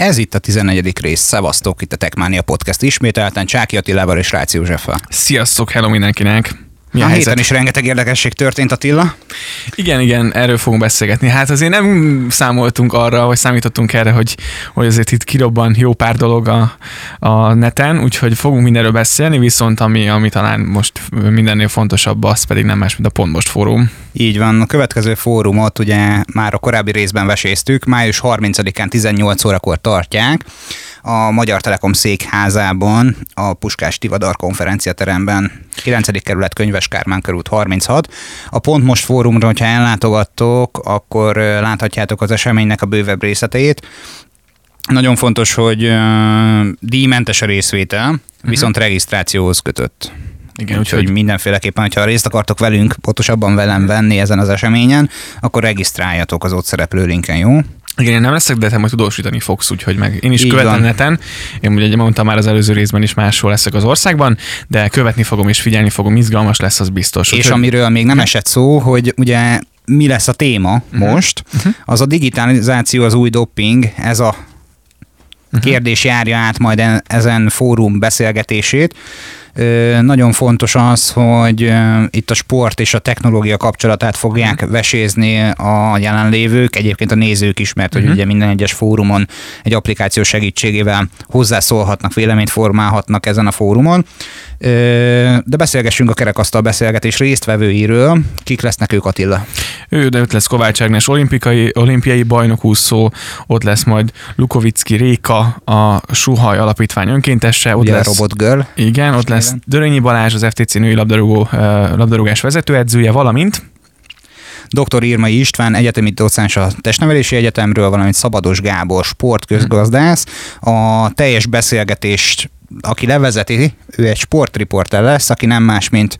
Ez itt a 14. rész. Szevasztok, itt a Techmania Podcast ismételten Csáki Attilával és Rácz Józseffel. Sziasztok, hello mindenkinek! Mi a, a héten is rengeteg érdekesség történt, Attila. Igen, igen, erről fogunk beszélgetni. Hát azért nem számoltunk arra, vagy számítottunk erre, hogy, hogy azért itt kirobban jó pár dolog a, a neten, úgyhogy fogunk mindenről beszélni, viszont ami, ami talán most mindennél fontosabb, az pedig nem más, mint a Pont Most Fórum. Így van, a következő fórumot ugye már a korábbi részben veséztük, május 30-án 18 órakor tartják a Magyar Telekom székházában, a Puskás Tivadar konferenciateremben, 9. kerület Könyves Kármán körút 36. A Pont Most fórumra, hogyha ellátogattok, akkor láthatjátok az eseménynek a bővebb részleteit. Nagyon fontos, hogy uh, díjmentes a részvétel, uh-huh. viszont regisztrációhoz kötött. Igen, úgyhogy úgy, mindenféleképpen, hogyha részt akartok velünk, pontosabban velem venni ezen az eseményen, akkor regisztráljatok az ott szereplő linken, jó? Igen, én nem leszek, de te majd tudósítani fogsz, úgyhogy meg én is Így követem van. neten. Én ugye mondtam már az előző részben is máshol leszek az országban, de követni fogom és figyelni fogom, izgalmas lesz, az biztos. És úgyhogy... amiről még nem esett szó, hogy ugye mi lesz a téma uh-huh. most, uh-huh. az a digitalizáció, az új doping, ez a uh-huh. kérdés járja át majd ezen fórum beszélgetését. Nagyon fontos az, hogy itt a sport és a technológia kapcsolatát fogják mhm. vesézni a jelenlévők, egyébként a nézők is, mert hogy uh-huh. ugye minden egyes fórumon egy applikáció segítségével hozzászólhatnak, véleményt formálhatnak ezen a fórumon. De beszélgessünk a kerekasztal beszélgetés résztvevőiről. Kik lesznek ők, Attila? Ő, de ott lesz Kovács Ágnes olimpikai, olimpiai bajnokúszó, ott lesz majd Lukovicki Réka, a Suhaj Alapítvány önkéntese. Ott Ugye lesz, Robot Girl. Igen, ott lesz Dörönyi Balázs, az FTC női labdarúgó, labdarúgás vezetőedzője, valamint Dr. Irmai István, egyetemi docens a Testnevelési Egyetemről, valamint Szabados Gábor, sportközgazdász. A teljes beszélgetést aki levezeti, ő egy sportriporter lesz, aki nem más, mint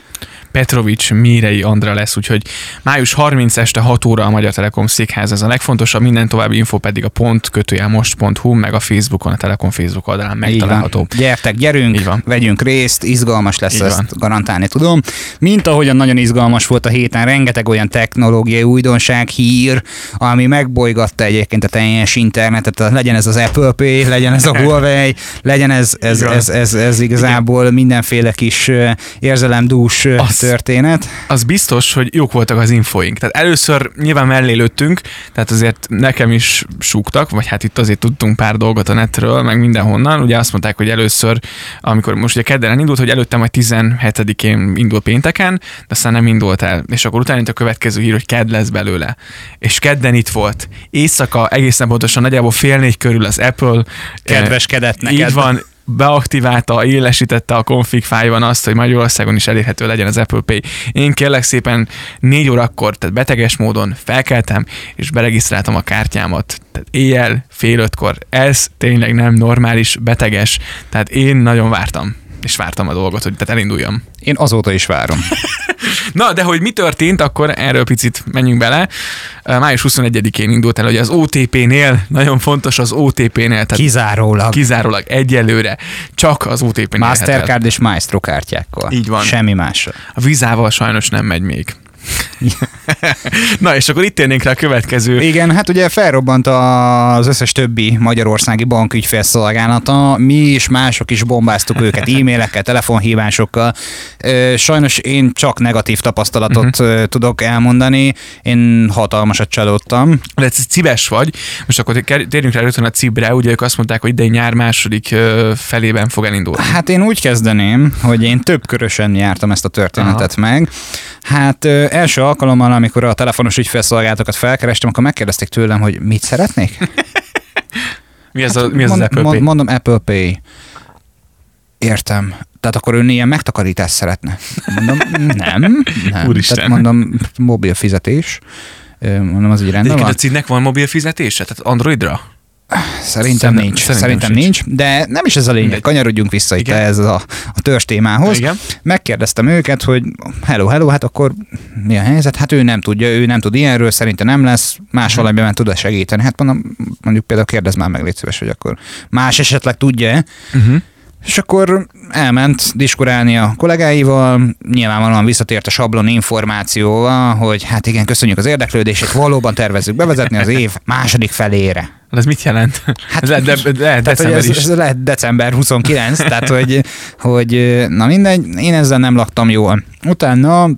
Petrovics Mírei Andra lesz, úgyhogy május 30 este 6 óra a Magyar Telekom székház, ez a legfontosabb, minden további info pedig a pont kötőjel most.hu, meg a Facebookon, a Telekom Facebook oldalán megtalálható. Gyertek, gyerünk, van. vegyünk részt, izgalmas lesz, Így ezt van. garantálni tudom. Mint ahogyan nagyon izgalmas volt a héten, rengeteg olyan technológiai újdonság, hír, ami megbolygatta egyébként a teljes internetet, legyen ez az Apple Pay, legyen ez a Huawei, legyen ez, ez, ez, ez, ez igazából Igen. mindenféle kis érzelemdús az, történet. Az biztos, hogy jók voltak az infoink. Tehát először nyilván mellé lőttünk, tehát azért nekem is súgtak, vagy hát itt azért tudtunk pár dolgot a netről, meg mindenhonnan. Ugye azt mondták, hogy először, amikor most ugye kedden indult, hogy előtte majd 17-én indul pénteken, de aztán nem indult el. És akkor utána a következő hír, hogy kedd lesz belőle. És kedden itt volt. Éjszaka egészen pontosan nagyjából fél négy körül az Apple. Kedveskedett neked. Így van, beaktiválta, élesítette a config fájban azt, hogy Magyarországon is elérhető legyen az Apple Pay. Én kérlek szépen négy órakor, tehát beteges módon felkeltem, és beregisztráltam a kártyámat. Tehát éjjel, fél ötkor. Ez tényleg nem normális, beteges. Tehát én nagyon vártam és vártam a dolgot, hogy tehát elinduljam. Én azóta is várom. Na, de hogy mi történt, akkor erről picit menjünk bele. Május 21-én indult el, hogy az OTP-nél, nagyon fontos az OTP-nél. Tehát kizárólag. Kizárólag, egyelőre. Csak az OTP-nél. Mastercard és Maestro kártyákkal. Így van. Semmi másra. A vizával sajnos nem megy még. Na, és akkor itt térnénk rá a következő. Igen, hát ugye felrobbant az összes többi magyarországi bank ügyfélszolgálata, mi is, mások is bombáztuk őket e-mailekkel, telefonhívásokkal. Sajnos én csak negatív tapasztalatot uh-huh. tudok elmondani, én hatalmasat csalódtam. De cibes vagy, most akkor térjünk rá rögtön a cibre, ugye ők azt mondták, hogy idei nyár második felében fog elindulni. Hát én úgy kezdeném, hogy én több körösen jártam ezt a történetet Aha. meg. Hát első alkalommal, amikor a telefonos ügyfélszolgálatokat felkerestem, akkor megkérdezték tőlem, hogy mit szeretnék. mi ez, hát, a, mi ez mond, az Apple Pay? Mondom Apple Pay. Értem. Tehát akkor ön ilyen megtakarítást szeretne. Mondom, nem. nem. Úristen. Tehát mondom, mobil fizetés. Mondom, az így rendben van. a címnek van mobil fizetése? Tehát Androidra? Szerintem, nincs. Szerintem, szerintem nincs, de nem is ez a lényeg. Kanyarodjunk vissza Igen. itt ez a, a törzs témához. Igen. Megkérdeztem őket, hogy hello, hello, hát akkor mi a helyzet? Hát ő nem tudja, ő nem tud ilyenről, szerintem nem lesz, más uh-huh. valamiben tud segíteni. Hát mondom, mondjuk például kérdez már meg, légy szíves, hogy akkor más esetleg tudja uh-huh. És akkor elment diskurálni a kollégáival, nyilvánvalóan visszatért a sablon információval, hogy hát igen, köszönjük az érdeklődését, valóban tervezzük bevezetni az év második felére Ez mit jelent? Hát, ez lehet, de, lehet tehát, december ez, is. ez lehet december 29, tehát hogy, hogy na mindegy, én ezzel nem laktam jól. Utána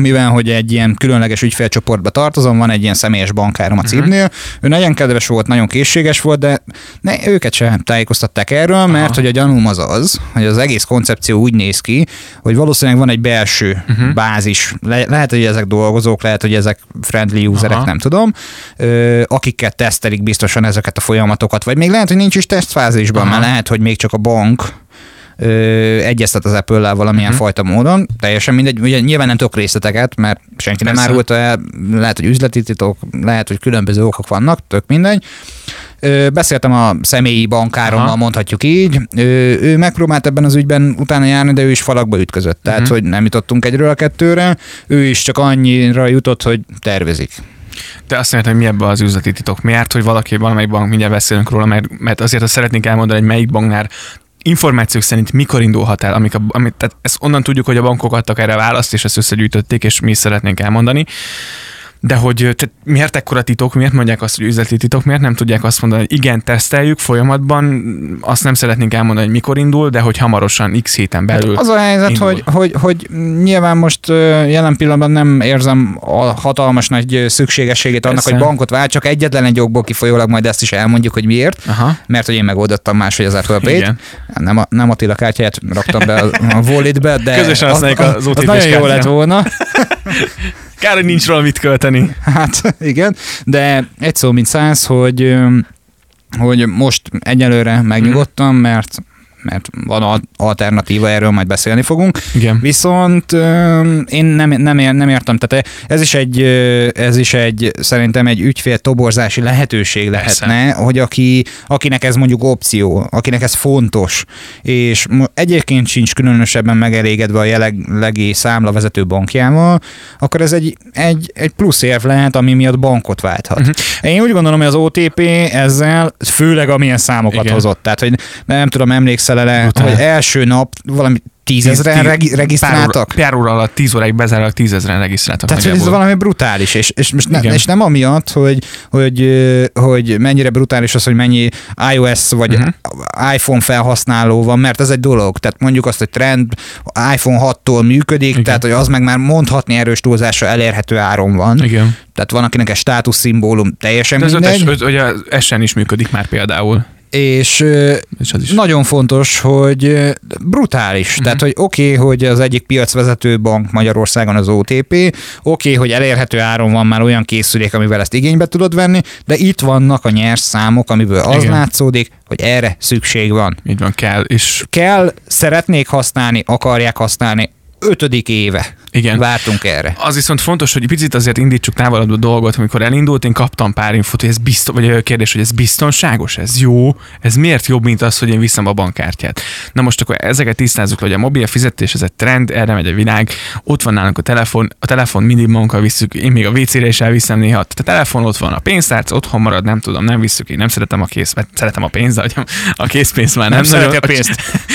mivel hogy egy ilyen különleges ügyfélcsoportba tartozom, van egy ilyen személyes bankárom a cibnél, uh-huh. ő nagyon kedves volt, nagyon készséges volt, de ne, őket sem tájékoztatták erről, mert Aha. hogy a gyanúm az az, hogy az egész koncepció úgy néz ki, hogy valószínűleg van egy belső uh-huh. bázis, Le, lehet, hogy ezek dolgozók, lehet, hogy ezek friendly userek, Aha. nem tudom, ö, akikkel tesztelik biztosan ezeket a folyamatokat, vagy még lehet, hogy nincs is tesztfázisban, Aha. mert lehet, hogy még csak a bank ö, egyeztet az Apple-lel valamilyen uh-huh. fajta módon, teljesen mindegy, ugye nyilván nem tudok részleteket, mert senki Persze. nem árult el, lehet, hogy üzleti titok, lehet, hogy különböző okok vannak, tök mindegy. Ö, beszéltem a személyi bankárommal, Aha. mondhatjuk így. Ö, ő megpróbált ebben az ügyben utána járni, de ő is falakba ütközött. Tehát, uh-huh. hogy nem jutottunk egyről a kettőre. Ő is csak annyira jutott, hogy tervezik. De azt mondja, hogy mi ebben az üzleti titok? Miért, hogy valaki, valamelyik bank, mindjárt beszélünk róla, mert, mert azért azt szeretnék elmondani, hogy melyik banknál információk szerint mikor indulhat el, amik a, amit, tehát ezt onnan tudjuk, hogy a bankok adtak erre választ, és ezt összegyűjtötték, és mi szeretnénk elmondani. De hogy tehát miért ekkora titok, miért mondják azt, hogy üzleti titok, miért nem tudják azt mondani, hogy igen, teszteljük folyamatban, azt nem szeretnénk elmondani, hogy mikor indul, de hogy hamarosan x héten belül. Hát az a helyzet, hogy, hogy, hogy nyilván most jelen pillanatban nem érzem a hatalmas nagy szükségességét annak, Persze. hogy bankot vált, csak egyetlen egy jogból kifolyólag majd ezt is elmondjuk, hogy miért, Aha. mert hogy én megoldottam máshogy az Apple Pay-t. Nem, a, nem Attila kártyáját raktam be a, a Wallet-be, de Közösen az, az, az, az nagyon jó lett volna. Kár, hogy nincs róla mit költeni. Hát igen, de egy szó mint száz, hogy hogy most egyelőre megnyugodtam, mert mert van alternatíva, erről majd beszélni fogunk. Igen. Viszont én nem, nem, nem értem, tehát ez is egy, ez is egy szerintem egy ügyfél toborzási lehetőség lehetne, Persze. hogy aki, akinek ez mondjuk opció, akinek ez fontos, és egyébként sincs különösebben megelégedve a jelenlegi számlavezető bankjával, akkor ez egy, egy, egy plusz érv lehet, ami miatt bankot válthat. Uh-huh. Én úgy gondolom, hogy az OTP ezzel, főleg amilyen számokat Igen. hozott, tehát hogy nem tudom, emlékszem, le, hogy első nap valami tízezren regi- regisztráltak? Pár, pár óra alatt, tíz óráig bezárnak, tízezren regisztráltak. Tehát ez valami brutális, és, és, most ne, és nem amiatt, hogy, hogy, hogy mennyire brutális az, hogy mennyi iOS vagy uh-huh. iPhone felhasználó van, mert ez egy dolog. Tehát mondjuk azt, hogy trend iPhone 6-tól működik, Igen. tehát hogy az meg már mondhatni erős túlzásra elérhető áron van. Igen. Tehát van, akinek egy státuszszimbólum teljesen De mindegy. Ez, hogy az Essen is működik már például és, és az is. nagyon fontos, hogy brutális. Uh-huh. Tehát, hogy oké, okay, hogy az egyik piacvezető bank Magyarországon az OTP, oké, okay, hogy elérhető áron van már olyan készülék, amivel ezt igénybe tudod venni, de itt vannak a nyers számok, amiből az Igen. látszódik, hogy erre szükség van. Így van, kell. És... Kell, szeretnék használni, akarják használni, ötödik éve. Igen. Vártunk erre. Az viszont fontos, hogy picit azért indítsuk távolabb a dolgot, amikor elindult, én kaptam pár infot, hogy ez biztos, vagy a kérdés, hogy ez biztonságos, ez jó, ez miért jobb, mint az, hogy én viszem a bankkártyát. Na most akkor ezeket tisztázzuk, hogy a mobil fizetés, ez egy trend, erre megy a világ, ott van nálunk a telefon, a telefon mindig magunkkal visszük, én még a WC-re is elviszem néha, a telefon ott van, a pénztárc otthon marad, nem tudom, nem visszük, én nem szeretem a kész, szeretem a pénzt, de a készpénz már nem, nem nagyon, a pénzt.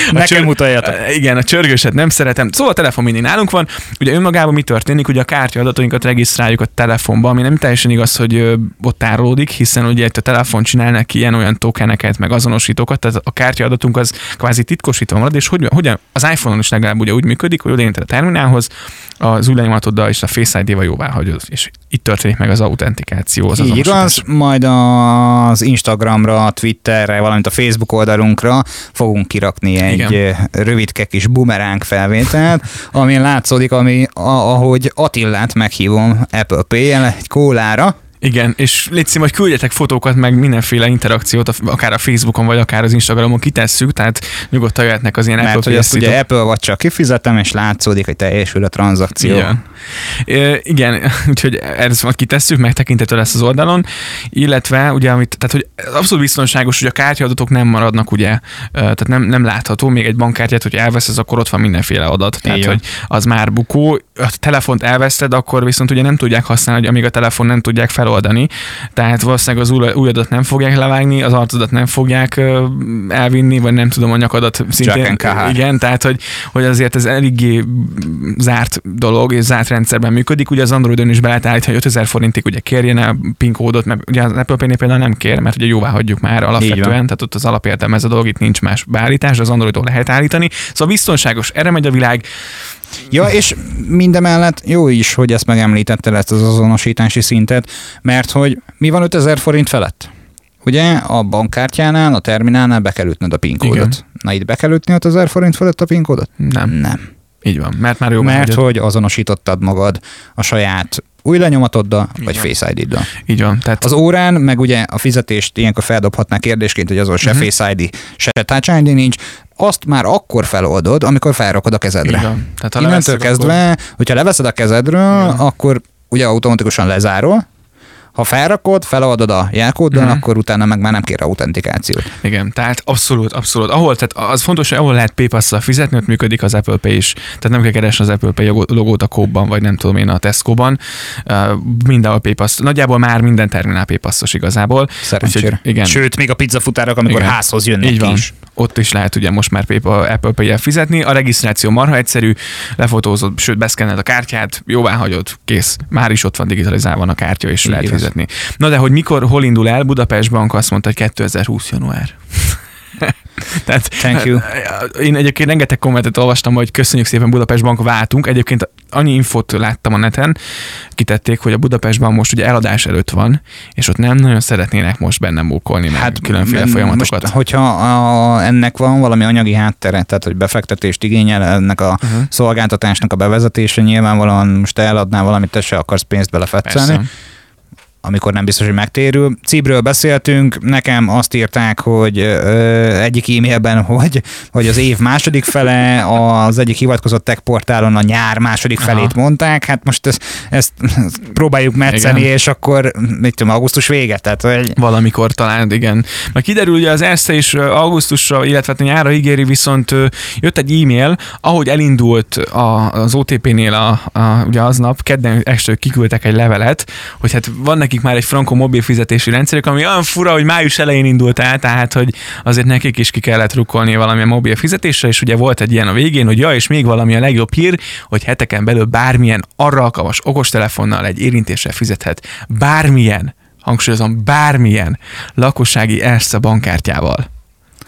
A, Nekem csör, mutatjátok. Igen, a csörgőset nem szeretem. Szóval a telefon mindig nálunk van. Ugye önmagában mi történik? Ugye a kártya adatainkat regisztráljuk a telefonba, ami nem teljesen igaz, hogy ott tárolódik, hiszen ugye a telefon csinál neki ilyen-olyan tokeneket, meg azonosítókat, tehát a kártya adatunk az kvázi titkosítva marad, és hogy, hogyan az iPhone-on is legalább ugye úgy működik, hogy odainted a terminálhoz, az új lenyomatoddal és a Face ID-val jóvá hagyod, és itt történik meg az autentikáció. Az Így igaz, majd az Instagramra, Twitterre, valamint a Facebook oldalunkra fogunk kirakni egy Igen. rövidke kis bumeránk felvételt, amin látszódik, ami, ahogy Attillát meghívom Apple Pay-jel egy kólára, igen, és légy hogy küldjetek fotókat, meg mindenféle interakciót, akár a Facebookon, vagy akár az Instagramon kitesszük, tehát nyugodtan jöhetnek az ilyen Mert Apple hogy ezt ugye Apple vagy csak kifizetem, és látszódik, hogy teljesül a tranzakció. Igen, e, igen úgyhogy ezt majd kitesszük, megtekintető lesz az oldalon, illetve ugye, amit, tehát hogy abszolút biztonságos, hogy a kártyaadatok nem maradnak, ugye, tehát nem, nem látható, még egy bankkártyát, hogy elveszed, akkor ott van mindenféle adat, tehát Igen. hogy az már bukó, a telefont elveszted, akkor viszont ugye nem tudják használni, hogy amíg a telefon nem tudják fel feloldani. Tehát valószínűleg az új, új adat nem fogják levágni, az arcodat nem fogják elvinni, vagy nem tudom, a nyakadat szintén. Igen, tehát hogy, hogy azért ez eléggé zárt dolog, és zárt rendszerben működik. Ugye az Androidon is be lehet állítani, hogy 5000 forintig ugye kérjen a PIN kódot, mert ugye az Apple Pay például nem kér, mert ugye jóvá hagyjuk már alapvetően, tehát ott az alapértelme ez a dolog, itt nincs más beállítás, az Androidon lehet állítani. Szóval biztonságos, erre megy a világ. Ja, és mindemellett jó is, hogy ezt megemlítette ezt az azonosítási szintet, mert hogy mi van 5000 forint felett? Ugye a bankkártyánál, a terminálnál be kell ütnöd a PIN kódot. Igen. Na itt be kell ütni 5000 forint felett a PIN kódot? Nem. Nem. Így van, mert már jó. Mert hogy azonosítottad magad a saját új lenyomatoddal, vagy van. Face ID-dal. Így van. Tehát... Az órán, meg ugye a fizetést ilyenkor feldobhatná kérdésként, hogy azon se uh-huh. Face ID, se Touch ID nincs, azt már akkor feloldod, amikor felrakod a kezedre. Igen. Tehát ha Innentől kezdve, akkor... hogyha leveszed a kezedről, Igen. akkor ugye automatikusan lezárol, ha felrakod, feladod a jelkóddal, mm-hmm. akkor utána meg már nem kér autentikációt. Igen, tehát abszolút, abszolút. Ahol, tehát az fontos, hogy ahol lehet paypass fizetni, ott működik az Apple Pay is. Tehát nem kell keresni az Apple Pay logót a kóban, vagy nem tudom én a Tesco-ban. Uh, mindenhol paypass. Nagyjából már minden terminál paypassos igazából. Úgyhogy, igen. Sőt, még a pizzafutárak, amikor igen. házhoz jönnek Így van. is. Ott is lehet ugye most már PayPal, Apple pay fizetni. A regisztráció marha egyszerű, lefotózod, sőt, beszkenned a kártyát, jóvá hagyod, kész. Már is ott van digitalizálva a kártya, és lehet fizetni. Na de hogy mikor, hol indul el? Budapest Bank azt mondta, hogy 2020 január. Tehát, Thank you. Én egyébként rengeteg kommentet olvastam, hogy köszönjük szépen Budapest Bank, váltunk. Egyébként annyi infot láttam a neten, kitették, hogy a Budapest Bank most ugye eladás előtt van, és ott nem nagyon szeretnének most benne mókolni, meg hát, különféle folyamatokat. Most, hogyha a, ennek van valami anyagi háttere, tehát hogy befektetést igényel ennek a uh-huh. szolgáltatásnak a bevezetése, nyilvánvalóan most eladnál valamit, te se akarsz pénzt belefetszelni. Persze amikor nem biztos, hogy megtérül. Cibről beszéltünk, nekem azt írták, hogy ö, egyik e-mailben, hogy, hogy az év második fele, az egyik hivatkozott tech portálon a nyár második Aha. felét mondták, hát most ezt, ezt próbáljuk metszeni, igen. és akkor mit tudom, augusztus vége, tehát hogy... Valamikor talán, igen. Meg kiderül, hogy az ESZE is augusztusra, illetve hát nyára ígéri, viszont jött egy e-mail, ahogy elindult a, az OTP-nél a, a, ugye aznap, kedden este kiküldtek egy levelet, hogy hát van neki nekik már egy franco mobil fizetési rendszerük, ami olyan fura, hogy május elején indult el, tehát hogy azért nekik is ki kellett rukkolni valamilyen mobil fizetésre, és ugye volt egy ilyen a végén, hogy ja, és még valami a legjobb hír, hogy heteken belül bármilyen arra alkalmas okostelefonnal egy érintéssel fizethet bármilyen, hangsúlyozom, bármilyen lakossági Erste bankkártyával.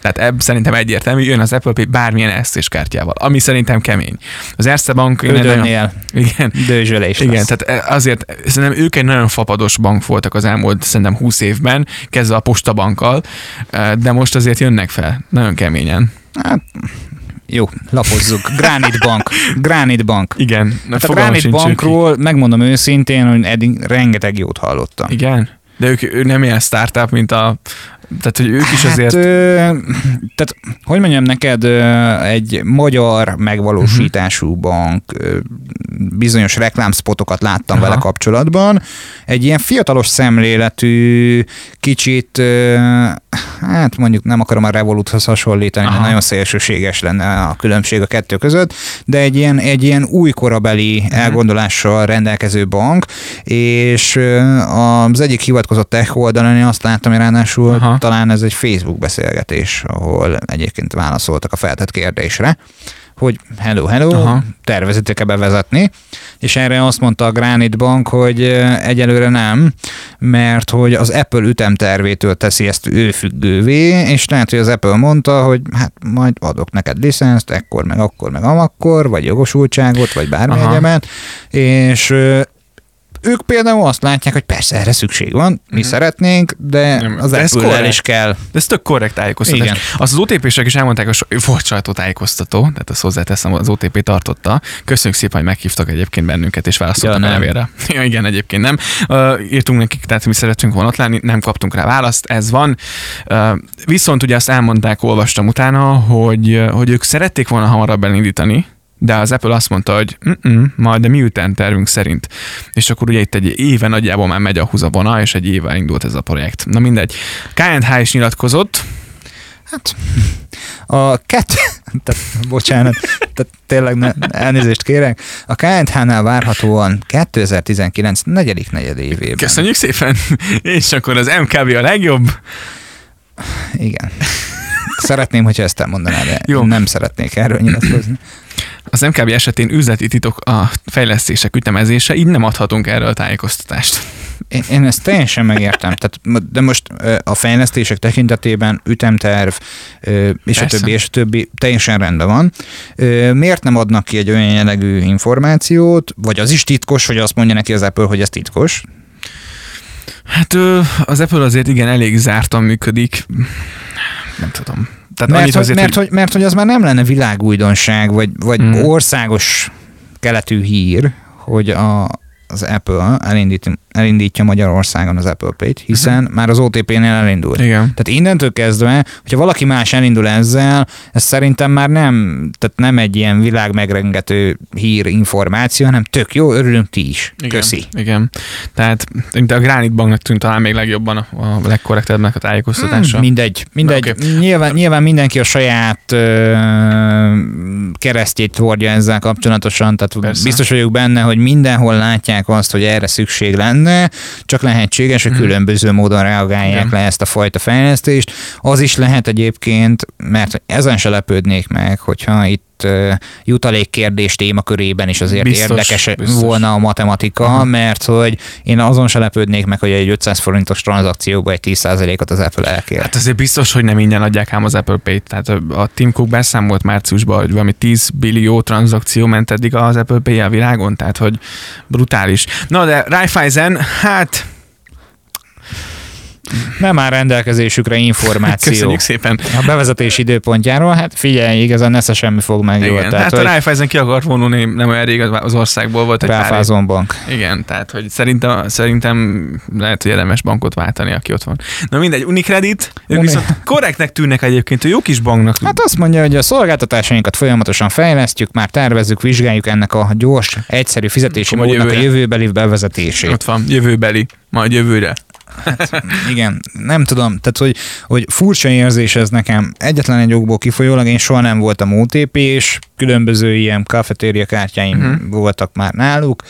Tehát ebb szerintem egyértelmű, jön az Apple Pay bármilyen esztés kártyával, ami szerintem kemény. Az Erste Bank... Nagyon, igen, dőzsölés Igen, lesz. tehát e, azért szerintem ők egy nagyon fapados bank voltak az elmúlt szerintem 20 évben, kezdve a postabankkal, e, de most azért jönnek fel, nagyon keményen. Hát, jó, lapozzuk. Granite Bank. Granite Bank. Igen. Hát a Granite Bankról megmondom őszintén, hogy eddig rengeteg jót hallottam. Igen? De ők, ők nem ilyen startup, mint a tehát, hogy ők is hát, azért... Ö, tehát, hogy mondjam neked, egy magyar megvalósítású uh-huh. bank, bizonyos reklámspotokat láttam Aha. vele kapcsolatban, egy ilyen fiatalos szemléletű, kicsit, hát mondjuk nem akarom a Revoluthoz hasonlítani, Aha. mert nagyon szélsőséges lenne a különbség a kettő között, de egy ilyen, egy ilyen új korabeli uh-huh. elgondolással rendelkező bank, és az egyik hivatkozott tech oldalon én azt láttam, hogy ráadásul Aha talán ez egy Facebook beszélgetés, ahol egyébként válaszoltak a feltett kérdésre, hogy hello, hello, Aha. tervezitek-e bevezetni, és erre azt mondta a Granite Bank, hogy egyelőre nem, mert hogy az Apple ütemtervétől teszi ezt ő függővé, és lehet, hogy az Apple mondta, hogy hát majd adok neked licenszt, ekkor, meg akkor, meg amakkor, vagy jogosultságot, vagy bármi egyemet, és ők például azt látják, hogy persze erre szükség van, mi uh-huh. szeretnénk, de nem, az apple is kell. De ez tök korrekt tájékoztatás. Igen. Azt az OTP-sek is elmondták, hogy volt sajtótájékoztató, tehát azt hozzáteszem, az OTP tartotta. Köszönjük szépen, hogy meghívtak egyébként bennünket, és válaszoltak ja, a levélre. Ja, igen, egyébként nem. Uh, írtunk nekik, tehát mi szeretünk volna ott lenni, nem kaptunk rá választ, ez van. Uh, viszont ugye azt elmondták, olvastam utána, hogy, hogy ők szerették volna hamarabb elindítani, de az Apple azt mondta, hogy majd a miután tervünk szerint. És akkor ugye itt egy éve nagyjából már megy a húzavona, és egy éve indult ez a projekt. Na mindegy. K&H is nyilatkozott, Hát A kettő, tehát, bocsánat, tehát tényleg ne, elnézést kérek, a KNH-nál várhatóan 2019 negyedik negyedévében. Köszönjük szépen, és akkor az MKB a legjobb. Igen. Szeretném, hogyha ezt elmondaná, de Jó. nem szeretnék erről nyilatkozni. Az MKB esetén üzleti titok a fejlesztések ütemezése, így nem adhatunk erről a tájékoztatást. Én, én ezt teljesen megértem. Tehát, de most a fejlesztések tekintetében ütemterv, és Persze. a többi, és a többi teljesen rendben van. Miért nem adnak ki egy olyan jellegű információt, vagy az is titkos, hogy azt mondja neki az Apple, hogy ez titkos? Hát az Apple azért igen elég zártan működik. Nem tudom. Tehát mert, azért, mert, hogy, mert hogy az már nem lenne világújdonság, vagy, vagy hmm. országos keletű hír, hogy a, az Apple elindít, elindítja Magyarországon az Apple Pay-t, hiszen uh-huh. már az OTP-nél elindult. Igen. Tehát innentől kezdve, hogyha valaki más elindul ezzel, ez szerintem már nem, tehát nem egy ilyen világ megrengető hír, információ, hanem tök jó, örülünk ti is. Igen, Köszi. Igen. Tehát a Granite Banknak tűnt talán még legjobban a, a legkorrektebbnek a tájékoztatása. Hmm, mindegy. mindegy. Okay. Nyilván, nyilván mindenki a saját ö, keresztjét hordja ezzel kapcsolatosan, tehát Persze. biztos vagyok benne, hogy mindenhol látják azt, hogy erre szükség lenne, lenne, csak lehetséges, hogy mhm. különböző módon reagálják Igen. le ezt a fajta fejlesztést. Az is lehet egyébként, mert ezen se lepődnék meg, hogyha itt jutalék kérdés témakörében is azért biztos, érdekes biztos. volna a matematika, uh-huh. mert hogy én azon se lepődnék meg, hogy egy 500 forintos tranzakcióba egy 10%-ot az Apple elkér. Hát azért biztos, hogy nem ingyen adják ám az Apple Pay-t. Tehát a Tim Cook beszámolt márciusban, hogy valami 10 billió tranzakció ment eddig az Apple Pay a világon, tehát hogy brutális. Na de Raiffeisen, hát nem áll rendelkezésükre információ. Köszönjük szépen. A bevezetés időpontjáról, hát figyelj, igazán nesze semmi fog meg jól. Tehát, hát hogy... a Raiffeisen ki akart vonulni, nem olyan rég az országból volt egy Ráfázon bank. Igen, tehát hogy szerintem, szerintem lehet, hogy érdemes bankot váltani, aki ott van. Na mindegy, Unicredit, ők Uni... viszont korrektnek tűnnek egyébként, jó kis banknak. Hát azt mondja, hogy a szolgáltatásainkat folyamatosan fejlesztjük, már tervezzük, vizsgáljuk ennek a gyors, egyszerű fizetési módnak a jövőbeli bevezetését. Ott van, jövőbeli, majd jövőre. Hát, igen, nem tudom, tehát hogy, hogy furcsa érzés ez nekem. Egyetlen egy okból kifolyólag én soha nem voltam OTP, és különböző ilyen kafetéria kártyáim uh-huh. voltak már náluk.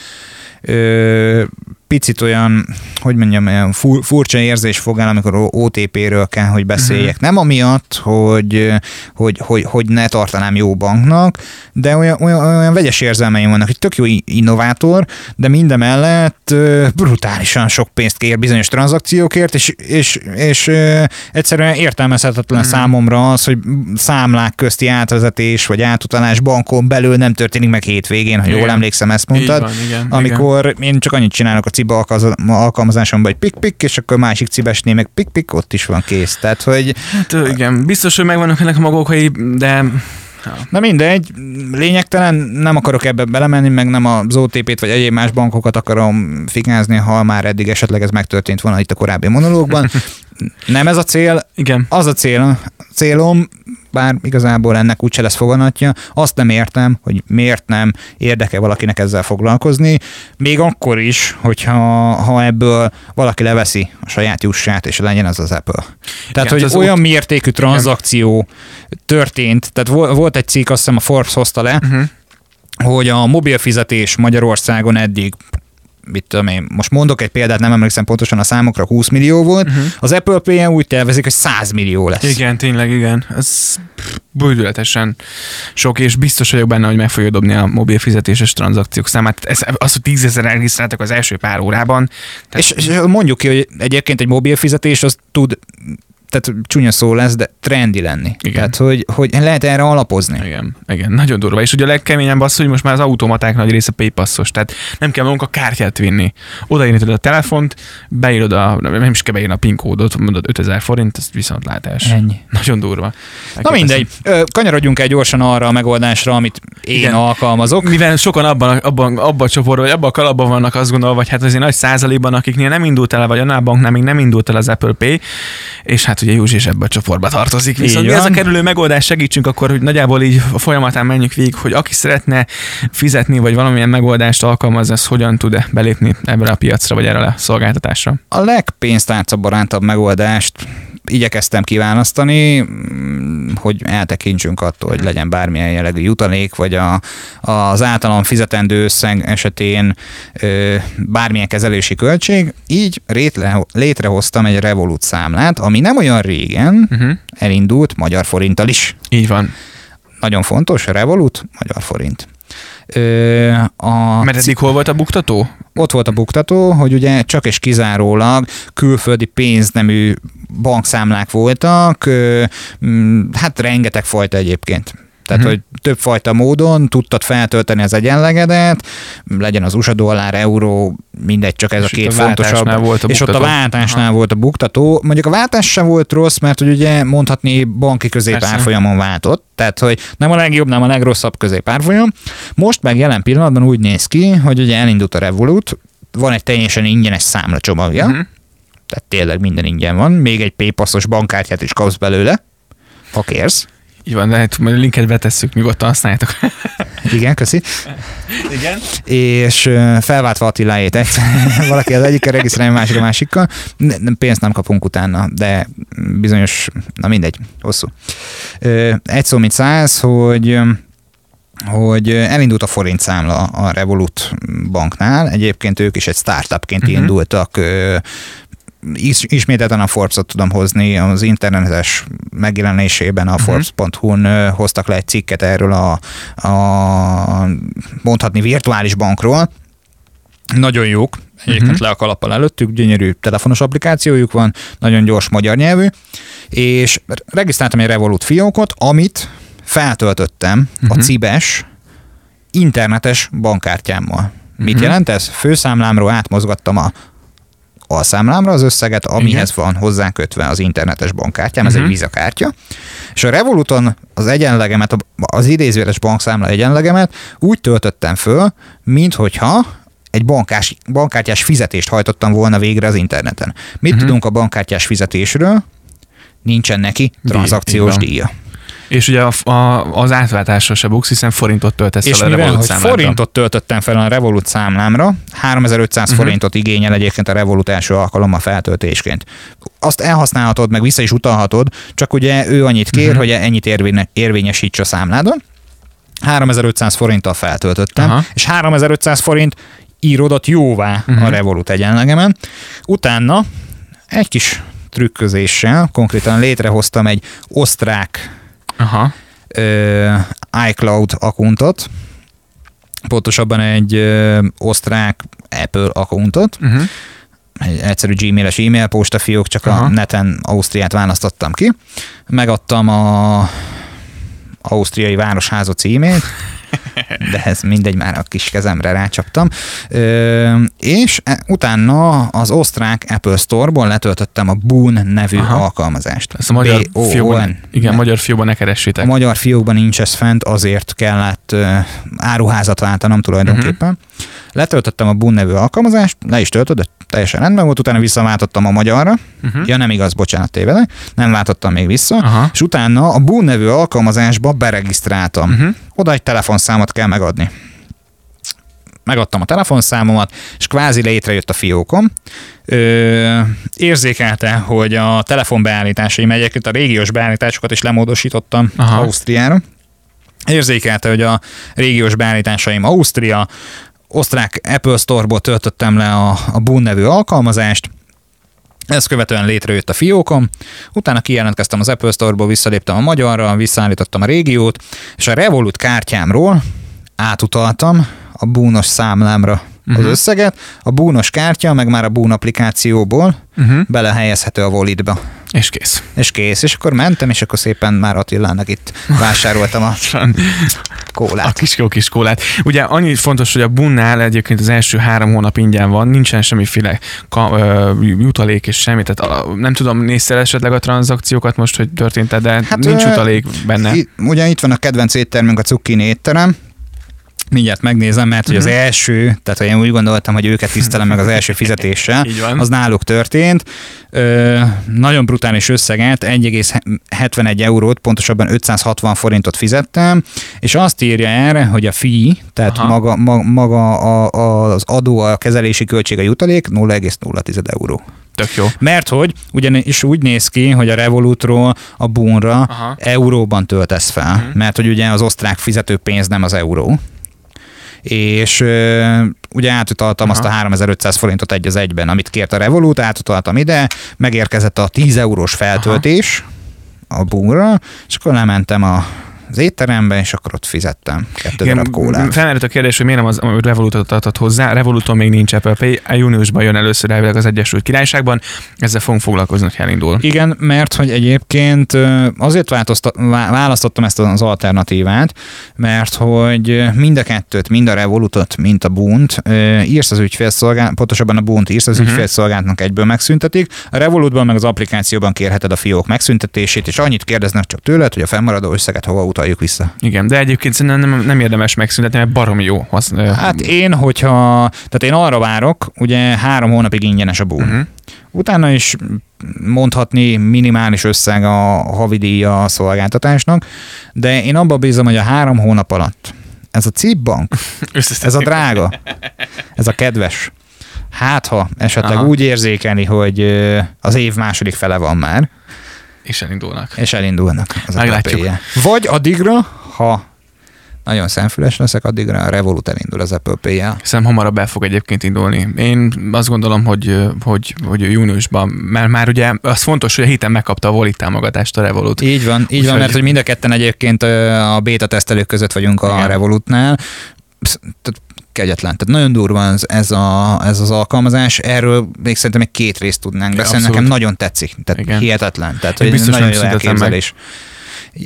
Ö, picit olyan, hogy mondjam, olyan furcsa érzés fog el, amikor OTP-ről kell, hogy beszéljek. Uh-huh. Nem amiatt, hogy, hogy, hogy, hogy ne tartanám jó banknak, de olyan, olyan, olyan vegyes érzelmeim vannak, hogy tök jó innovátor, de mindemellett brutálisan sok pénzt kér bizonyos tranzakciókért, és, és, és egyszerűen értelmezhetetlen uh-huh. számomra az, hogy számlák közti átvezetés vagy átutalás bankon belül nem történik meg hétvégén, ha igen. jól emlékszem, ezt mondtad. Van, igen, amikor igen. én csak annyit csinálok a ciba alkalmazásomban, hogy pik-pik, és akkor másik cibesnél meg pik-pik, ott is van kész. Tehát, hogy... Hát igen, biztos, hogy megvannak ennek a magokai, de Na mindegy, lényegtelen, nem akarok ebbe belemenni, meg nem az OTP-t vagy egyéb más bankokat akarom fikázni, ha már eddig esetleg ez megtörtént volna itt a korábbi monológban. Nem ez a cél, Igen. az a cél, célom, bár igazából ennek úgyse lesz foganatja, azt nem értem, hogy miért nem érdeke valakinek ezzel foglalkozni, még akkor is, hogyha ha ebből valaki leveszi a saját jussát, és legyen az az Apple. Tehát, Igen, hogy olyan ott... mértékű tranzakció történt, tehát volt egy cikk, azt hiszem a Forbes hozta le, uh-huh hogy a mobil fizetés Magyarországon eddig mit tudom én, most mondok egy példát, nem emlékszem pontosan a számokra, 20 millió volt, uh-huh. az Apple pay úgy tervezik, hogy 100 millió lesz. Igen, tényleg, igen. Ez bődületesen sok, és biztos vagyok benne, hogy meg fogja dobni a mobil fizetéses tranzakciók számát. Ez, az, hogy 10 ezer regisztráltak az első pár órában. Tehát... És, és mondjuk ki, hogy egyébként egy mobil fizetés az tud tehát csúnya szó lesz, de trendi lenni. Igen. Tehát, hogy, hogy lehet erre alapozni. Igen, igen, nagyon durva. És ugye a legkeményebb az, hogy most már az automaták nagy része paypassos, tehát nem kell magunk a kártyát vinni. Odaírni a telefont, beírod a, nem is kell beírni a PIN kódot, mondod 5000 forint, ez viszont látás. Ennyi. Nagyon durva. Na mindegy, kanyarodjunk el gyorsan arra a megoldásra, amit én igen. alkalmazok. Mivel sokan abban, abban, abban a csoportban, vagy abban a kalapban vannak, azt gondolom, vagy hát azért nagy százalékban, akiknél nem indult el, vagy annál banknál még nem indult el az Apple Pay, és hát ugye Józsi is ebbe a csoportba tartozik. Viszont mi az a kerülő megoldás, segítsünk akkor, hogy nagyjából így a folyamatán menjük végig, hogy aki szeretne fizetni, vagy valamilyen megoldást alkalmazni, az hogyan tud belépni ebbe a piacra, vagy erre a szolgáltatásra? A legpénztárca barátabb megoldást igyekeztem kiválasztani. hogy eltekintsünk attól, hogy legyen bármilyen jellegű jutalék, vagy a, az általam fizetendő összeg esetén ö, bármilyen kezelési költség. Így rétle, létrehoztam egy Revolut számlát, ami nem olyan régen uh-huh. elindult magyar forinttal is. Így van. Nagyon fontos, Revolut, magyar forint. Ö, a Mert eddig hol volt a buktató? Ott volt a buktató, hogy ugye csak és kizárólag külföldi pénznemű bankszámlák voltak, ö, hát rengeteg fajta egyébként. Tehát, uh-huh. hogy többfajta módon tudtad feltölteni az egyenlegedet, legyen az USA dollár, euró, mindegy, csak ez és a két a fontosabb. Volt a és ott a váltásnál Aha. volt a buktató. Mondjuk a váltás sem volt rossz, mert hogy ugye mondhatni banki középárfolyamon váltott. Tehát, hogy nem a legjobb, nem a legrosszabb középárfolyam. Most meg jelen pillanatban úgy néz ki, hogy ugye elindult a Revolut, van egy teljesen ingyenes számlacsomagja, uh-huh. tehát tényleg minden ingyen van, még egy PayPass-os bankkártyát is kapsz belőle, ha kérsz. Így van, de hát majd a linket betesszük, nyugodtan használjátok. Igen, köszi. Igen. És felváltva Attiláét egy, valaki az egyikkel regisztrálja, másik a másikkal. Pénzt nem kapunk utána, de bizonyos, na mindegy, hosszú. Egy szó, mint száz, hogy hogy elindult a forint számla a Revolut banknál. Egyébként ők is egy startupként uh-huh. indultak is, ismételten a Forbes-ot tudom hozni, az internetes megjelenésében a uh-huh. Forbes.hu-n hoztak le egy cikket erről a, a mondhatni virtuális bankról. Nagyon jók, egyébként uh-huh. le a kalappal előttük, gyönyörű telefonos applikációjuk van, nagyon gyors magyar nyelvű, és regisztráltam egy Revolut fiókot, amit feltöltöttem uh-huh. a Cibes internetes bankkártyámmal. Mit uh-huh. jelent ez? Főszámlámról átmozgattam a alszámlámra az összeget, amihez Igen. van hozzákötve az internetes bankkártyám, ez uh-huh. egy vízakártya, és a Revoluton az egyenlegemet, az idézőjeles bankszámla egyenlegemet úgy töltöttem föl, minthogyha egy bankás, bankkártyás fizetést hajtottam volna végre az interneten. Mit uh-huh. tudunk a bankkártyás fizetésről? Nincsen neki tranzakciós díja. És ugye a, a, az átváltásra se buksz, hiszen forintot töltesz és fel a Revolut számlámra. forintot töltöttem fel a Revolut számlámra, 3500 uh-huh. Mhm. forintot igényel egyébként a Revolut első alkalommal feltöltésként. Azt elhasználhatod, meg vissza is utalhatod, csak ugye ő annyit kér, uh-huh. hogy ennyit érvény, érvényesíts a számládon. 3500 forinttal feltöltöttem, Aha. és 3500 forint írodott jóvá uh-huh. a Revolut egyenlegemen. Utána egy kis trükközéssel konkrétan létrehoztam egy osztrák Aha. Ö, iCloud akuntot, pontosabban egy ö, osztrák Apple akuntot, uh-huh. egy egyszerű gmail-es e-mail postafiók, csak Aha. a neten Ausztriát választottam ki. Megadtam a ausztriai városháza címét, de ez mindegy, már a kis kezemre rácsaptam. Ö, és e, utána az osztrák Apple Store-ból letöltöttem a Boon nevű Aha. alkalmazást. Ezt a magyar fiókban, igen, magyar fiókban ne keressétek. A magyar fiókban nincs ez fent, azért kellett uh, áruházat váltanom tulajdonképpen. Uh-huh. Letöltöttem a Boon nevű alkalmazást, le is töltött, teljesen rendben volt, utána visszaváltottam a magyarra. Uh-huh. Ja, nem igaz, bocsánat, tévedek. Nem váltottam még vissza. Aha. És utána a Boon nevű alkalmazásba beregisztráltam. Uh-huh. Oda egy telefonszámot kell megadni. Megadtam a telefonszámomat, és kvázi létrejött a fiókom. Ö, érzékelte, hogy a telefonbeállításaim egyébként a régiós beállításokat is lemódosítottam Aha. Ausztriára. Érzékelte, hogy a régiós beállításaim Ausztria, osztrák Apple Store-ból töltöttem le a, a Boon nevű alkalmazást, ezt követően létrejött a fiókom, utána kijelentkeztem az Apple Store-ból, visszaléptem a magyarra, visszaállítottam a régiót, és a Revolut kártyámról átutaltam a búnos számlámra uh-huh. az mhm. összeget, a búnos kártya meg már a bún applikációból uh-huh. belehelyezhető a Volitba. És kész. És kész, és akkor mentem, és akkor szépen már Attilának itt vásároltam a kólát. A kis jó kis kólát. Ugye annyi fontos, hogy a bunnál egyébként az első három hónap ingyen van, nincsen semmiféle ka, ö, jutalék és semmi, tehát a, nem tudom, néztél esetleg a tranzakciókat most, hogy történt de hát, nincs jutalék benne. Ugye itt van a kedvenc éttermünk, a cukkini étterem, mindjárt megnézem, mert hogy az mhm. első, tehát én úgy gondoltam, hogy őket tisztelem meg az első fizetéssel, az náluk történt. Ö, nagyon brutális összeget, 1,71 eurót, pontosabban 560 forintot fizettem, és azt írja erre, hogy a fi, tehát Aha. maga, ma, maga a, a, az adó, a kezelési költség a jutalék 0,0 euró. Tök jó. Mert hogy ugyanis úgy néz ki, hogy a Revolutról a Boonra euróban töltesz fel, Mhm. mert hogy ugye az osztrák fizetőpénz nem az euró. És ugye átutaltam Aha. azt a 3500 forintot egy az egyben, amit kért a Revolut, átutaltam ide, megérkezett a 10 eurós feltöltés a Boonra, és akkor lementem a az étterembe, és akkor ott fizettem kettő darab kólát. felmerült a kérdés, hogy miért nem az, Revolutot adott hozzá. Revoluton még nincs Apple Pay, a júniusban jön először elvileg az Egyesült Királyságban, ezzel fogunk foglalkozni, hogy elindul. Igen, mert hogy egyébként azért választottam ezt az alternatívát, mert hogy mind a kettőt, mind a Revolutot, mint a Bunt írsz az ügyfélszolgálat, pontosabban a Bunt írsz az uh-huh. ügyfélszolgálatnak egyből megszüntetik, a Revolutban meg az applikációban kérheted a fiók megszüntetését, és annyit kérdeznek csak tőled, hogy a fennmaradó összeget hova utaljuk vissza. Igen, de egyébként szerintem nem, nem érdemes megszüntetni, mert baromi jó. Az, Hát én, hogyha, tehát én arra várok, ugye három hónapig ingyenes a Bunt. uh-huh. Utána is mondhatni minimális összeg a havidíja a szolgáltatásnak, de én abban bízom, hogy a három hónap alatt ez a CIP bank, ez a drága, ez a kedves, hát ha esetleg Aha. Úgy érzékeli, hogy az év második fele van már, És elindulnak. és elindulnak az Meglátjuk. Apple-je. Vagy addigra, ha nagyon szemfüles leszek, addigra a Revolut elindul az Apple Pay-jel. Szerintem hamarabb el fog egyébként indulni. Én azt gondolom, hogy, hogy, hogy júniusban, mert már ugye az fontos, hogy a héten megkapta a Volit támogatást a Revolut. Így van, így Úgyhogy- van, mert hogy mind a ketten egyébként a beta tesztelők között vagyunk a Igen. Revolutnál. Kegyetlen. Tehát nagyon durva ez, ez, a, ez az alkalmazás. Erről még szerintem egy két részt tudnánk beszélni. Nekem nagyon tetszik. Tehát Igen. hihetetlen. Tehát hogy biztos nagyon jó szüntetem meg. elképzelés.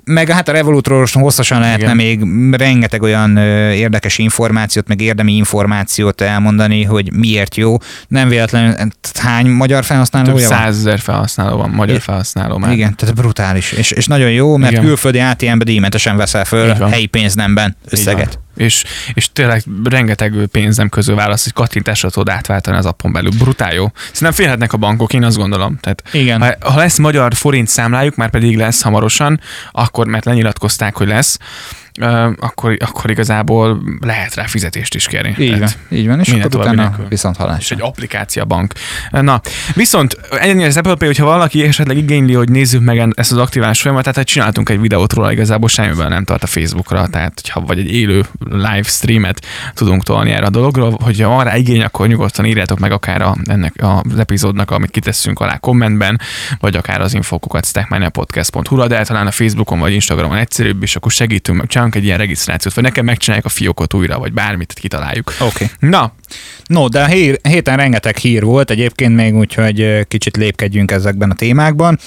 Meg hát a Revolutról hosszasan lehetne Igen. még rengeteg olyan ö, érdekes információt, meg érdemi információt elmondani, hogy miért jó. Nem véletlenül, tehát hány magyar Több felhasználója van? százezer felhasználó van, magyar felhasználó már. Igen, tehát brutális. És, és nagyon jó, mert Igen. külföldi ATM-be díjmentesen veszel föl helyi pénznemben összeget. És, és tényleg rengeteg pénzem közül válasz, hogy kattintásra tudod átváltani az appon belül. Brutál jó. Szerintem félhetnek a bankok, én azt gondolom. Tehát Igen. ha, ha lesz magyar forint számlájuk, már pedig lesz hamarosan, akkor, mert lenyilatkozták, hogy lesz, akkor, akkor igazából lehet rá fizetést is kérni. Így van, Tehát- így van, és akkor utána nélkül. viszont és halás. egy applikáció a bank. Na, viszont ennyire az Apple Pay, hogyha valaki esetleg igényli, hogy nézzük meg ezt az aktiválás folyamatát, hát csináltunk egy videót róla, igazából semmiből nem tart a Facebookra, tehát hogyha vagy egy élő live streamet tudunk tolni erre a dologról, hogyha van rá igény, akkor nyugodtan írjátok meg akár a, ennek az epizódnak, amit kitesszünk alá kommentben, vagy akár az infokokat stackmaniapodcast.hu-ra, de talán a Facebookon vagy Instagramon egyszerűbb, és akkor segítünk, meg csinálunk egy ilyen regisztrációt, vagy nekem megcsináljuk a fiókot újra, vagy bármit kitaláljuk. Oké. Okay. Na, No, de a hír, héten rengeteg hír volt egyébként még, úgyhogy kicsit lépkedjünk ezekben a témákban.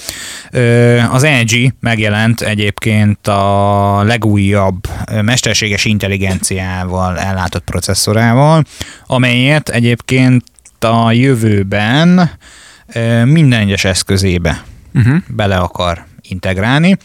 Az LG megjelent egyébként a legújabb mesterséges intelligenciával ellátott processzorával, amelyet egyébként a jövőben minden egyes eszközébe uh-huh. bele akar integrálni.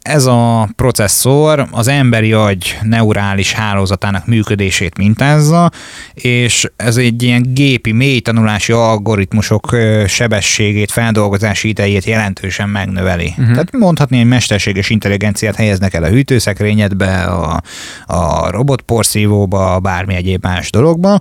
Ez a processzor az emberi agy neurális hálózatának működését mintázza, és ez egy ilyen gépi, mély tanulási algoritmusok sebességét, feldolgozási idejét jelentősen megnöveli. Uh-huh. Tehát mondhatni, hogy mesterséges intelligenciát helyeznek el a hűtőszekrényedbe, a, a robotporszívóba, bármi egyéb más dologba,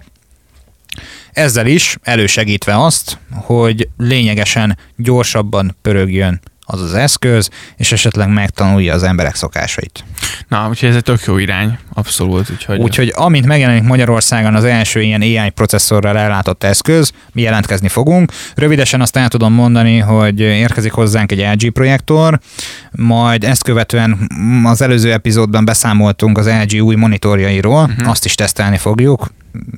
ezzel is elősegítve azt, hogy lényegesen gyorsabban pörögjön az az eszköz, és esetleg megtanulja az emberek szokásait. Na, úgyhogy ez egy tök jó irány, abszolút. Úgyhogy, Úgyhogy amint megjelenik Magyarországon az első ilyen AI processzorral ellátott eszköz, mi jelentkezni fogunk. Rövidesen azt el tudom mondani, hogy érkezik hozzánk egy LG projektor, majd ezt követően az előző epizódban beszámoltunk az LG új monitorjairól, uh-huh. azt is tesztelni fogjuk,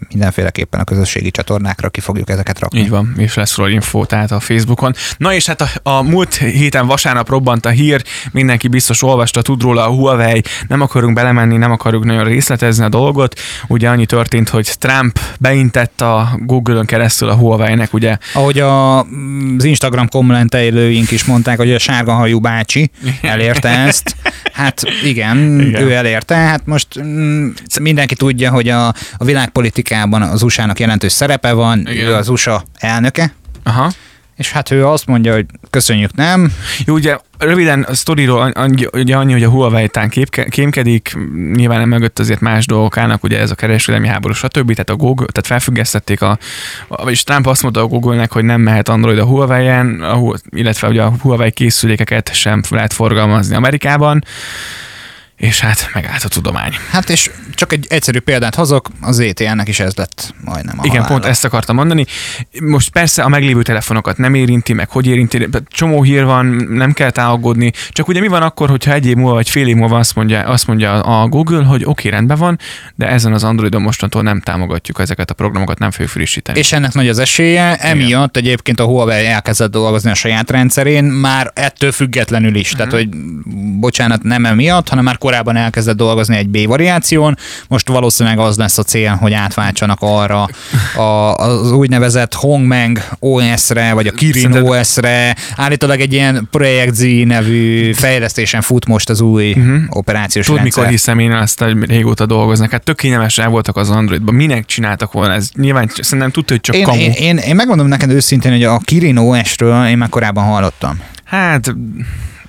mindenféleképpen a közösségi csatornákra ki fogjuk ezeket rakni. Így van, és lesz róla info, tehát a Facebookon. Na és hát a, a múlt héten vasárnap robbant a hír, mindenki biztos olvasta, tud róla a Huawei, nem akarunk belemenni, nem akarjuk nagyon részletezni a dolgot. Ugye annyi történt, hogy Trump beintett a Google-ön keresztül a Huawei-nek, ugye Ahogy a, az Instagram kommentelőink is mondták, hogy a sárga hajú bácsi elérte ezt. Hát igen, Igen. ő elérte. Hát most mm, mindenki tudja, hogy a, a világpolitikában az USA-nak jelentős szerepe van, Igen. ő az USA elnöke, Aha. és hát ő azt mondja, hogy köszönjük, nem. Jó, ugye röviden a sztoriról ugye annyi, hogy a Huawei tán kémkedik, nyilván nem mögött azért más dolgok állnak, ugye ez a kereskedelmi háború, stb. Tehát a Google, tehát felfüggesztették a, vagyis Trump azt mondta a Google-nek, hogy nem mehet Android a Huawei-en, illetve ugye a Huawei készülékeket sem lehet forgalmazni Amerikában és hát megállt a tudomány. Hát és csak egy egyszerű példát hozok, az ETN-nek is ez lett majdnem a Igen, halála. pont ezt akartam mondani. Most persze a meglévő telefonokat nem érinti, meg hogy érinti, csomó hír van, nem kell aggódni. Csak ugye mi van akkor, hogyha egy év múlva vagy fél év múlva azt mondja, azt mondja a Google, hogy oké, okay, rendben van, de ezen az Androidon mostantól nem támogatjuk ezeket a programokat, nem fogjuk frissíteni. És ennek nagy az esélye, emiatt Igen. egyébként a Huawei elkezdett dolgozni a saját rendszerén, már ettől függetlenül is. Uh-huh. Tehát, hogy bocsánat, nem emiatt, hanem már korábban elkezdett dolgozni egy B variáción, most valószínűleg az lesz a cél, hogy átváltsanak arra a, az úgynevezett Hongmeng OS-re, vagy a Kirin. OS-re. Állítólag egy ilyen Project Z nevű fejlesztésen fut most az új uh-huh. operációs Tud, rendszer. mikor hiszem én azt, hogy régóta dolgoznak. Hát tök kényelmes voltak az Androidban. Minek csináltak volna ez? Nyilván szerintem tudta, hogy csak én, kamu. Én, én, én megmondom neked őszintén, hogy a Kirin OS-ről én már korábban hallottam. Hát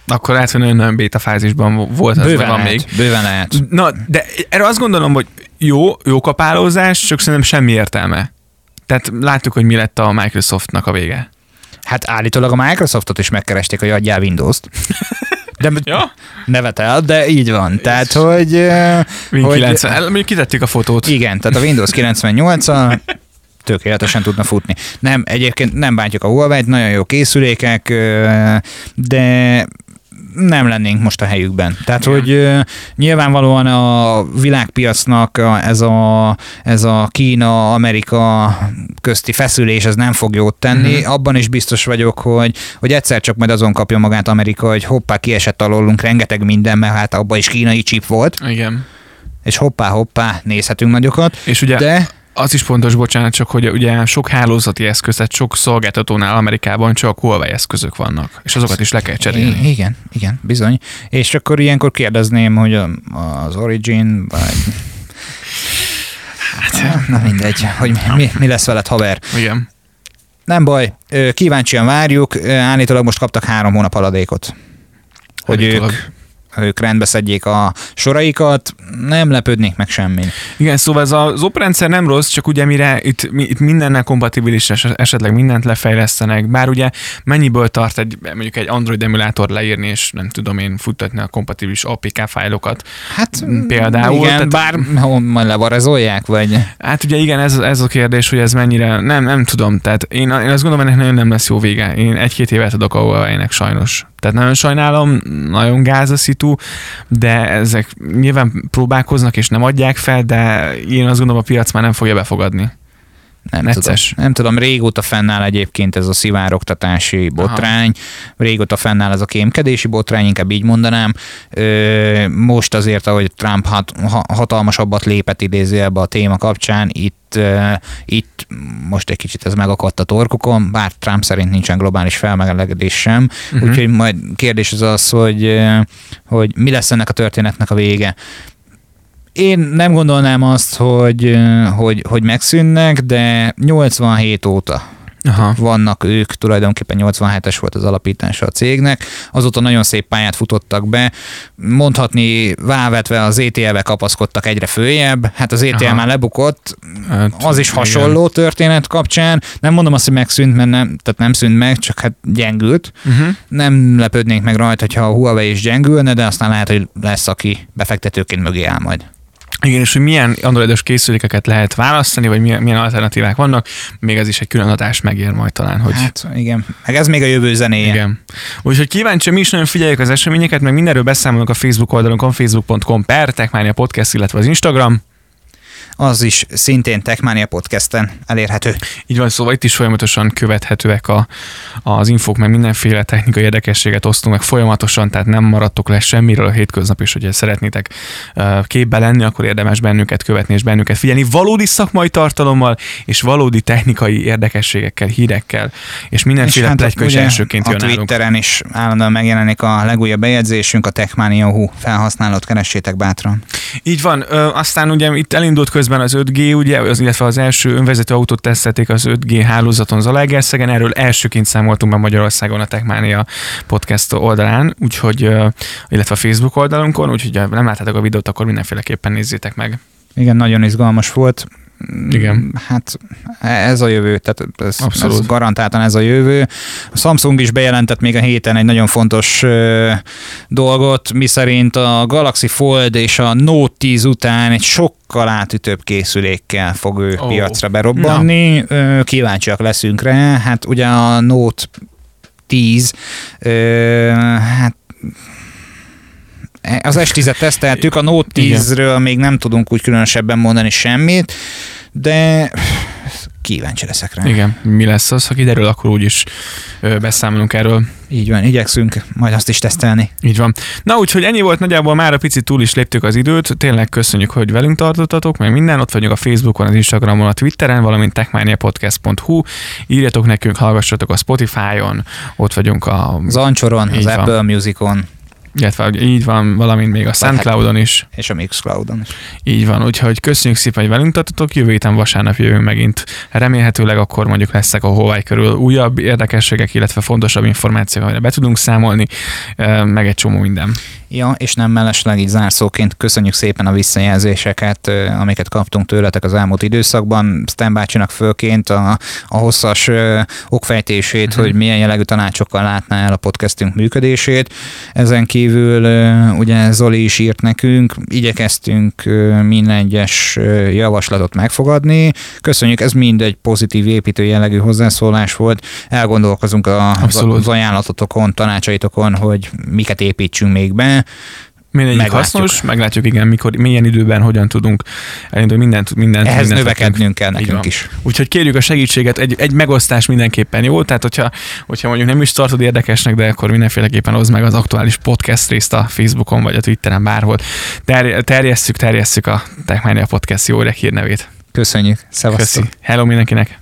akkor lehet, hogy nagyon béta fázisban volt az, bőven van még. Bőven lehet. Na, de erre azt gondolom, hogy jó, jó kapálózás, csak szerintem semmi értelme. Tehát láttuk, hogy mi lett a Microsoftnak a vége. Hát állítólag a Microsoftot is megkeresték, hogy adjál Windows-t. De ja? nevetel, de így van. Tehát, hogy... Win hogy 90, mi kitettük a fotót. Igen, tehát a Windows 98 a tökéletesen tudna futni. Nem, egyébként nem bántjuk a Huawei-t, nagyon jó készülékek, de nem lennénk most a helyükben. Tehát, Igen. hogy uh, nyilvánvalóan a világpiacnak a, ez, a, ez a Kína-Amerika közti feszülés, ez nem fog jót tenni. Uh-huh. Abban is biztos vagyok, hogy, hogy egyszer csak majd azon kapja magát Amerika, hogy hoppá, kiesett alólunk rengeteg minden, mert hát abban is kínai chip volt. Igen és hoppá-hoppá nézhetünk nagyokat. És ugye de az is fontos, bocsánat, csak hogy ugye sok hálózati eszköz, tehát sok szolgáltatónál Amerikában csak Huawei eszközök vannak, és azokat is le kell cserélni. Igen, igen, bizony. És akkor ilyenkor kérdezném, hogy az Origin, vagy... Hát, na mindegy, hogy mi, mi lesz veled, haver. Igen. Nem baj, kíváncsian várjuk, állítólag most kaptak három hónap aladékot. Hogy ők ők rendbe szedjék a soraikat, nem lepődnék meg semmi. Igen, szóval ez az oprendszer nem rossz, csak ugye mire itt, itt mindennel kompatibilis, esetleg mindent lefejlesztenek, bár ugye mennyiből tart egy, mondjuk egy Android emulátor leírni, és nem tudom én futtatni a kompatibilis APK fájlokat. Hát például. Igen, tehát, bár majd levarezolják, vagy? Hát ugye igen, ez, ez a kérdés, hogy ez mennyire, nem, nem tudom, tehát én, én azt gondolom, ennek nagyon nem lesz jó vége. Én egy-két évet adok a huawei sajnos. Tehát nagyon sajnálom, nagyon gáz a szitu, de ezek nyilván próbálkoznak és nem adják fel, de én azt gondolom a piac már nem fogja befogadni. Nem Necces. tudom, nem tudom, régóta fennáll egyébként ez a szivároktatási botrány, Aha. régóta fennáll ez a kémkedési botrány, inkább így mondanám. Most azért, ahogy Trump hat, hatalmasabbat lépett idézőjelbe a téma kapcsán, itt, itt most egy kicsit ez megakadt a torkokon, bár Trump szerint nincsen globális felmelegedés sem, uh-huh. úgyhogy majd kérdés az az, hogy, hogy mi lesz ennek a történetnek a vége én nem gondolnám azt, hogy, hogy, hogy megszűnnek, de 87 óta Aha. vannak ők, tulajdonképpen 87-es volt az alapítása a cégnek, azóta nagyon szép pályát futottak be, mondhatni vávetve az ETL-be kapaszkodtak egyre följebb, hát az ETL Aha. már lebukott, hát, az is hasonló igen. történet kapcsán, nem mondom azt, hogy megszűnt, mert nem, tehát nem szűnt meg, csak hát gyengült. Uh-huh. Nem lepődnénk meg rajta, hogyha a Huawei is gyengülne, de aztán lehet, hogy lesz, aki befektetőként mögé áll majd. Igen, és hogy milyen androidos készülékeket lehet választani, vagy milyen, milyen alternatívák vannak, még ez is egy külön adás megér majd talán. Hogy... Hát igen, meg ez még a jövő zenéje. Igen. Úgyhogy kíváncsi, mi is nagyon figyeljük az eseményeket, meg mindenről beszámolunk a Facebook oldalunkon, facebook.com per Techmania Podcast, illetve az Instagram az is szintén Techmania podcasten elérhető. Így van, szóval itt is folyamatosan követhetőek a, az infók, meg mindenféle technikai érdekességet osztunk meg folyamatosan, tehát nem maradtok le semmiről a hétköznap, és hogyha szeretnétek képbe lenni, akkor érdemes bennünket követni és bennünket figyelni valódi szakmai tartalommal, és valódi technikai érdekességekkel, hírekkel, és mindenféle és hát plegyka is elsőként a jön Twitteren nálunk. is állandóan megjelenik a legújabb bejegyzésünk, a Techmania.hu felhasználót keressétek bátran. Így van, aztán ugye itt elindult közben Miközben az 5G, ugye, az, illetve az első önvezető autót tesztelték az 5G hálózaton Zalaegerszegen, erről elsőként számoltunk be Magyarországon a Techmania podcast oldalán, úgyhogy, illetve a Facebook oldalunkon, úgyhogy ha nem láttátok a videót, akkor mindenféleképpen nézzétek meg. Igen, nagyon izgalmas volt. Igen. Hát ez a jövő, tehát ez, ez garantáltan ez a jövő. A Samsung is bejelentett még a héten egy nagyon fontos ö, dolgot, miszerint a Galaxy Fold és a Note 10 után egy sokkal átütőbb készülékkel fog ő oh. piacra berobbanni. Ö, kíváncsiak leszünk rá. Hát ugye a Note 10, ö, hát az S10-et teszteltük, a Note 10-ről még nem tudunk úgy különösebben mondani semmit, de kíváncsi leszek rá. Igen, mi lesz az, ha kiderül, akkor úgyis beszámolunk erről. Így van, igyekszünk majd azt is tesztelni. Így van. Na úgyhogy ennyi volt nagyjából már a picit túl is léptük az időt. Tényleg köszönjük, hogy velünk tartottatok, meg minden. Ott vagyunk a Facebookon, az Instagramon, a Twitteren, valamint techmaniapodcast.hu. Írjatok nekünk, hallgassatok a Spotify-on, ott vagyunk a... Zancsoron, az van. Apple Musicon. Illetve így van, valamint még a SoundCloudon is. És a Mixcloudon is. Így van, úgyhogy köszönjük szépen, hogy velünk tartotok. Jövő héten vasárnap jövünk megint. Remélhetőleg akkor mondjuk lesznek a Huawei körül újabb érdekességek, illetve fontosabb információk, amire be tudunk számolni, meg egy csomó minden. Ja, és nem mellesleg így zárszóként köszönjük szépen a visszajelzéseket, amiket kaptunk tőletek az elmúlt időszakban. Stan bácsinak fölként a, a hosszas okfejtését, uh-huh. hogy milyen jellegű tanácsokkal látná el a podcastünk működését. Ezen kívül ugye Zoli is írt nekünk, igyekeztünk minden egyes javaslatot megfogadni. Köszönjük, ez mind egy pozitív építő jellegű hozzászólás volt. Elgondolkozunk a, az ajánlatotokon, tanácsaitokon, hogy miket építsünk még be Mindegyik meglátjuk. hasznos, meglátjuk, igen, mikor, milyen időben, hogyan tudunk elindulni, mindent, mindent. Ehhez mindent növekednünk kell nekünk is. Úgyhogy kérjük a segítséget, egy, egy megosztás mindenképpen jó, tehát hogyha, hogyha mondjuk nem is tartod érdekesnek, de akkor mindenféleképpen hozd meg az aktuális podcast részt a Facebookon vagy a Twitteren bárhol. Ter, terjesszük, terjesszük a Techmania Podcast jó hírnevét. Köszönjük, szevasztok. Hello mindenkinek.